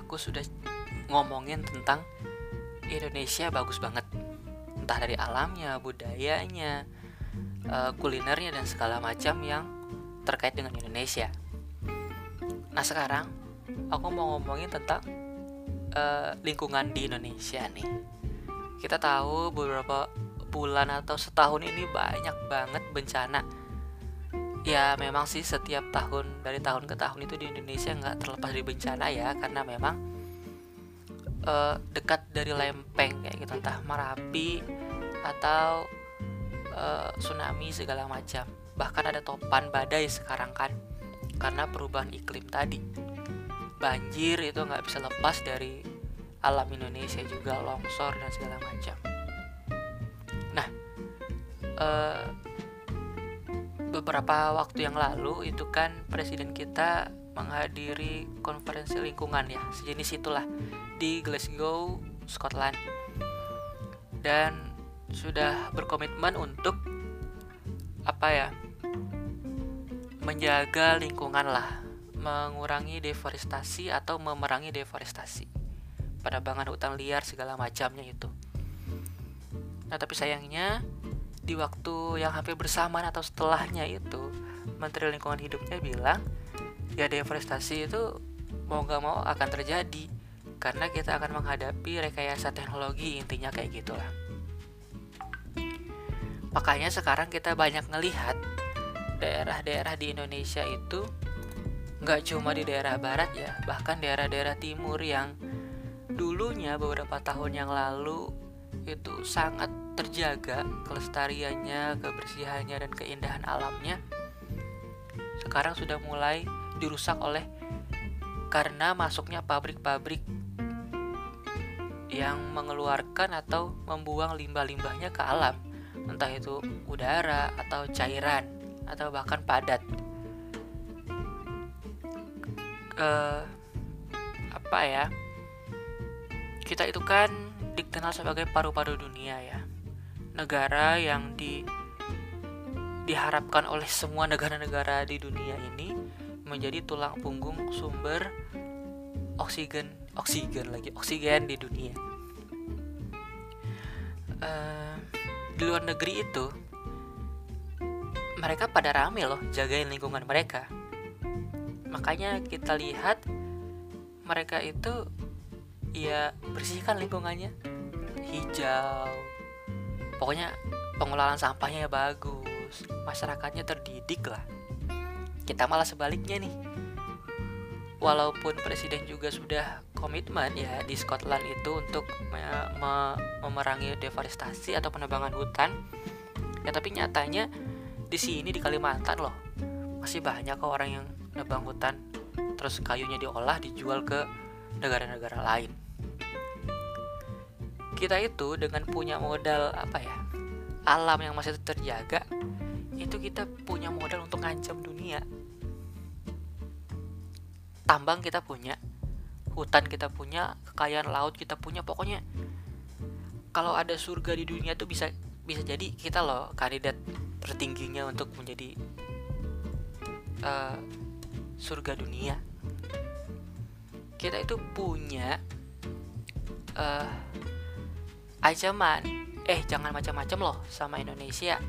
aku sudah ngomongin tentang Indonesia bagus banget. Entah dari alamnya budayanya uh, kulinernya dan segala macam yang terkait dengan Indonesia. Nah sekarang aku mau ngomongin tentang uh, lingkungan di Indonesia nih. Kita tahu beberapa bulan atau setahun ini banyak banget bencana ya memang sih setiap tahun dari tahun ke tahun itu di Indonesia nggak terlepas dari bencana ya karena memang uh, dekat dari lempeng kayak gitu entah Marapi atau uh, tsunami segala macam. Bahkan ada topan badai sekarang kan karena perubahan iklim tadi. Banjir itu nggak bisa lepas dari alam Indonesia juga longsor dan segala macam. Nah uh, beberapa waktu yang lalu itu kan presiden kita menghadiri konferensi lingkungan ya sejenis itulah di Glasgow, Scotland. Dan sudah berkomitmen untuk apa ya menjaga lingkungan lah mengurangi deforestasi atau memerangi deforestasi penebangan hutan liar segala macamnya itu. Nah tapi sayangnya di waktu yang hampir bersamaan atau setelahnya itu Menteri Lingkungan Hidupnya bilang ya deforestasi itu mau gak mau akan terjadi karena kita akan menghadapi rekayasa teknologi intinya kayak gitulah. Makanya sekarang kita banyak ngelihat daerah-daerah di Indonesia itu nggak cuma di daerah barat ya bahkan daerah-daerah timur yang dulunya beberapa tahun yang lalu itu sangat terjaga kelestariannya, kebersihannya dan keindahan alamnya sekarang sudah mulai dirusak oleh karena masuknya pabrik-pabrik yang mengeluarkan atau membuang limbah-limbahnya ke alam. Entah itu udara atau cairan atau bahkan padat. Uh, apa ya? Kita itu kan dikenal sebagai paru-paru dunia ya negara yang di diharapkan oleh semua negara-negara di dunia ini menjadi tulang punggung sumber oksigen oksigen lagi oksigen di dunia. Uh, di luar negeri itu mereka pada rame loh jagain lingkungan mereka. Makanya kita lihat mereka itu ya bersihkan lingkungannya. Hijau pokoknya pengelolaan sampahnya bagus masyarakatnya terdidik lah. Kita malah sebaliknya nih. Walaupun presiden juga sudah komitmen ya di Scotland itu untuk me me memerangi deforestasi atau penebangan hutan ya tapi nyatanya di sini di Kalimantan loh masih banyak kok orang yang nebang hutan terus kayunya diolah dijual ke negara-negara lain kita itu dengan punya modal apa ya alam yang masih terjaga itu kita punya modal untuk ngancam dunia. Tambang kita punya hutan kita punya kekayaan laut kita punya pokoknya kalau ada surga di dunia tuh bisa bisa jadi kita loh kandidat tertingginya untuk menjadi uh, surga dunia. Kita itu punya uh, ancaman eh jangan macam-macam loh sama Indonesia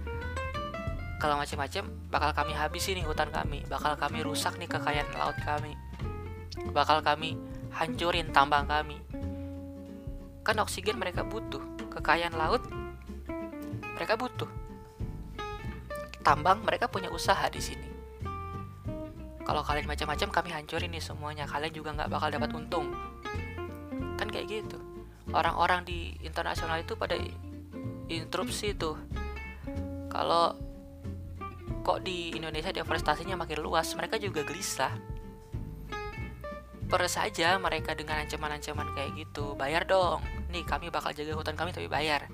kalau macam-macam bakal kami habisi nih hutan kami bakal kami rusak nih kekayaan laut kami bakal kami hancurin tambang kami. Kan oksigen mereka butuh, kekayaan laut mereka butuh. Tambang mereka punya usaha di sini. Kalau kalian macam-macam kami hancurin nih semuanya, kalian juga nggak bakal dapat untung. Kan kayak gitu. Orang-orang di internasional itu pada interupsi tuh. Kalau kok di Indonesia deforestasinya makin luas, mereka juga gelisah. Per saja mereka dengan ancaman-ancaman kayak gitu. Bayar dong. Nih kami bakal jaga hutan kami tapi bayar.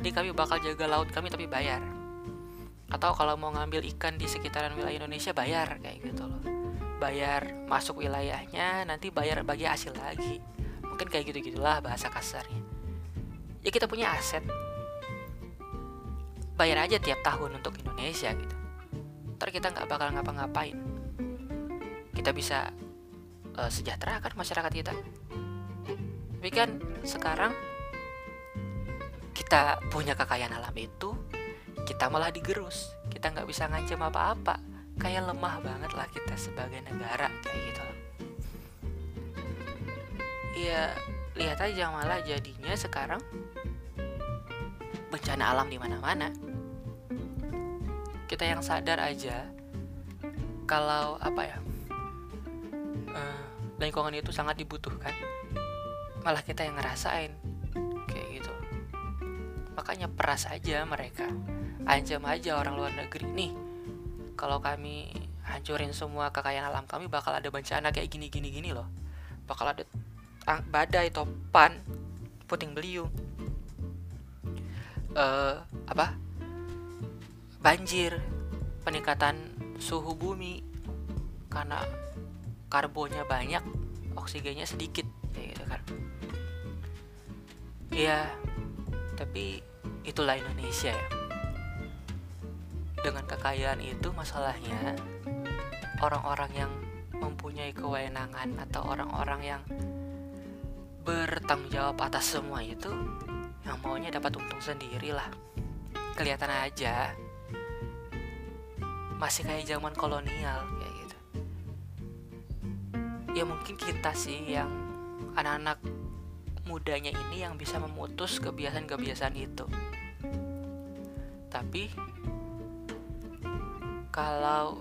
Nih kami bakal jaga laut kami tapi bayar. Atau kalau mau ngambil ikan di sekitaran wilayah Indonesia bayar kayak gitu loh. Bayar masuk wilayahnya nanti bayar bagi hasil lagi mungkin kayak gitu gitulah bahasa kasarnya. Ya kita punya aset. Bayar aja tiap tahun untuk Indonesia gitu. Ntar kita nggak bakal ngapa-ngapain. Kita bisa uh, sejahtera kan masyarakat kita. Tapi kan sekarang kita punya kekayaan alam itu kita malah digerus. Kita nggak bisa ngancam apa-apa. Kayak lemah banget lah kita sebagai negara kayak gitu ya lihat aja malah jadinya sekarang bencana alam di mana-mana. Kita yang sadar aja kalau apa ya uh, lingkungan itu sangat dibutuhkan malah kita yang ngerasain kayak gitu. Makanya peras aja mereka ancam aja orang luar negeri. Nih kalau kami hancurin semua kekayaan alam kami bakal ada bencana kayak gini gini gini loh. Bakal ada badai topan puting beliung. Uh, apa? Banjir peningkatan suhu bumi karena karbonnya banyak oksigennya sedikit kayak gitu kan. Iya tapi itulah Indonesia ya. Dengan kekayaan itu masalahnya orang-orang yang mempunyai kewenangan atau orang-orang yang bertanggung jawab atas semua itu yang maunya dapat untung sendiri lah kelihatan aja. Masih kayak zaman kolonial kayak gitu. Ya mungkin kita sih yang anak-anak mudanya ini yang bisa memutus kebiasaan-kebiasaan itu. Tapi kalau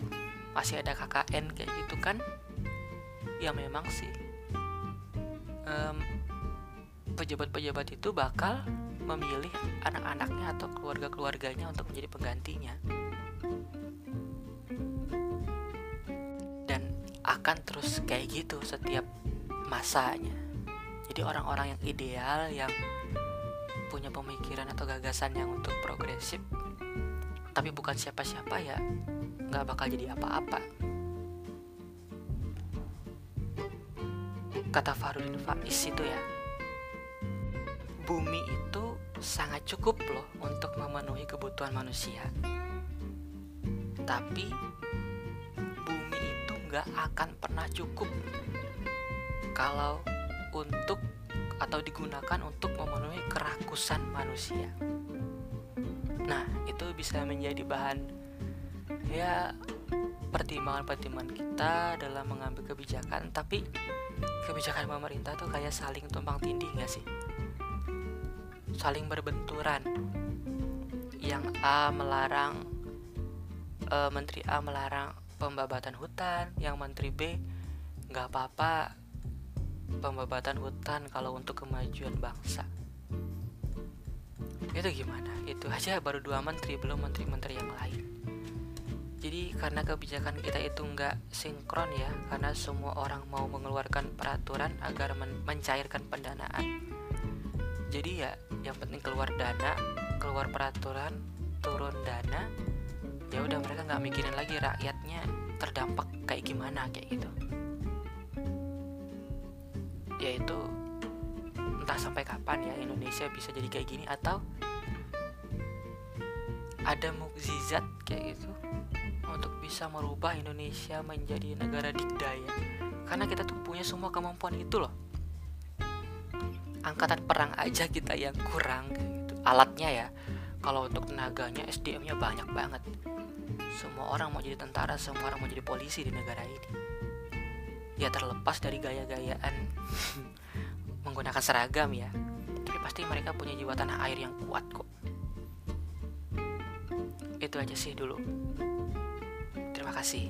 masih ada KKN kayak gitu kan ya memang sih pejabat-pejabat itu bakal memilih anak-anaknya atau keluarga-keluarganya untuk menjadi penggantinya. akan terus kayak gitu setiap masanya jadi orang-orang yang ideal yang punya pemikiran atau gagasan yang untuk progresif tapi bukan siapa-siapa ya nggak bakal jadi apa-apa kata Farudin Faiz itu ya bumi itu sangat cukup loh untuk memenuhi kebutuhan manusia tapi nggak akan pernah cukup kalau untuk atau digunakan untuk memenuhi kerakusan manusia. Nah, itu bisa menjadi bahan ya pertimbangan-pertimbangan kita dalam mengambil kebijakan, tapi kebijakan pemerintah tuh kayak saling tumpang tindih gak sih? Saling berbenturan. Yang A melarang e, Menteri A melarang pembabatan hutan yang menteri B nggak apa-apa pembabatan hutan kalau untuk kemajuan bangsa. Itu gimana? Itu aja baru dua menteri belum menteri-menteri yang lain. Jadi karena kebijakan kita itu nggak sinkron ya karena semua orang mau mengeluarkan peraturan agar men mencairkan pendanaan. Jadi ya yang penting keluar dana keluar peraturan turun dana. Ya udah mereka nggak mikirin lagi rakyatnya terdampak kayak gimana kayak gitu. Yaitu entah sampai kapan ya Indonesia bisa jadi kayak gini atau ada mukjizat kayak gitu untuk bisa merubah Indonesia menjadi negara dikdaya. Karena kita tuh punya semua kemampuan itu loh angkatan perang aja kita yang kurang gitu alatnya ya kalau untuk tenaganya SDM-nya banyak banget semua orang mau jadi tentara, semua orang mau jadi polisi di negara ini. Ya terlepas dari gaya-gayaan menggunakan seragam ya. Tapi pasti mereka punya jiwa tanah air yang kuat kok. Itu aja sih dulu. Terima kasih.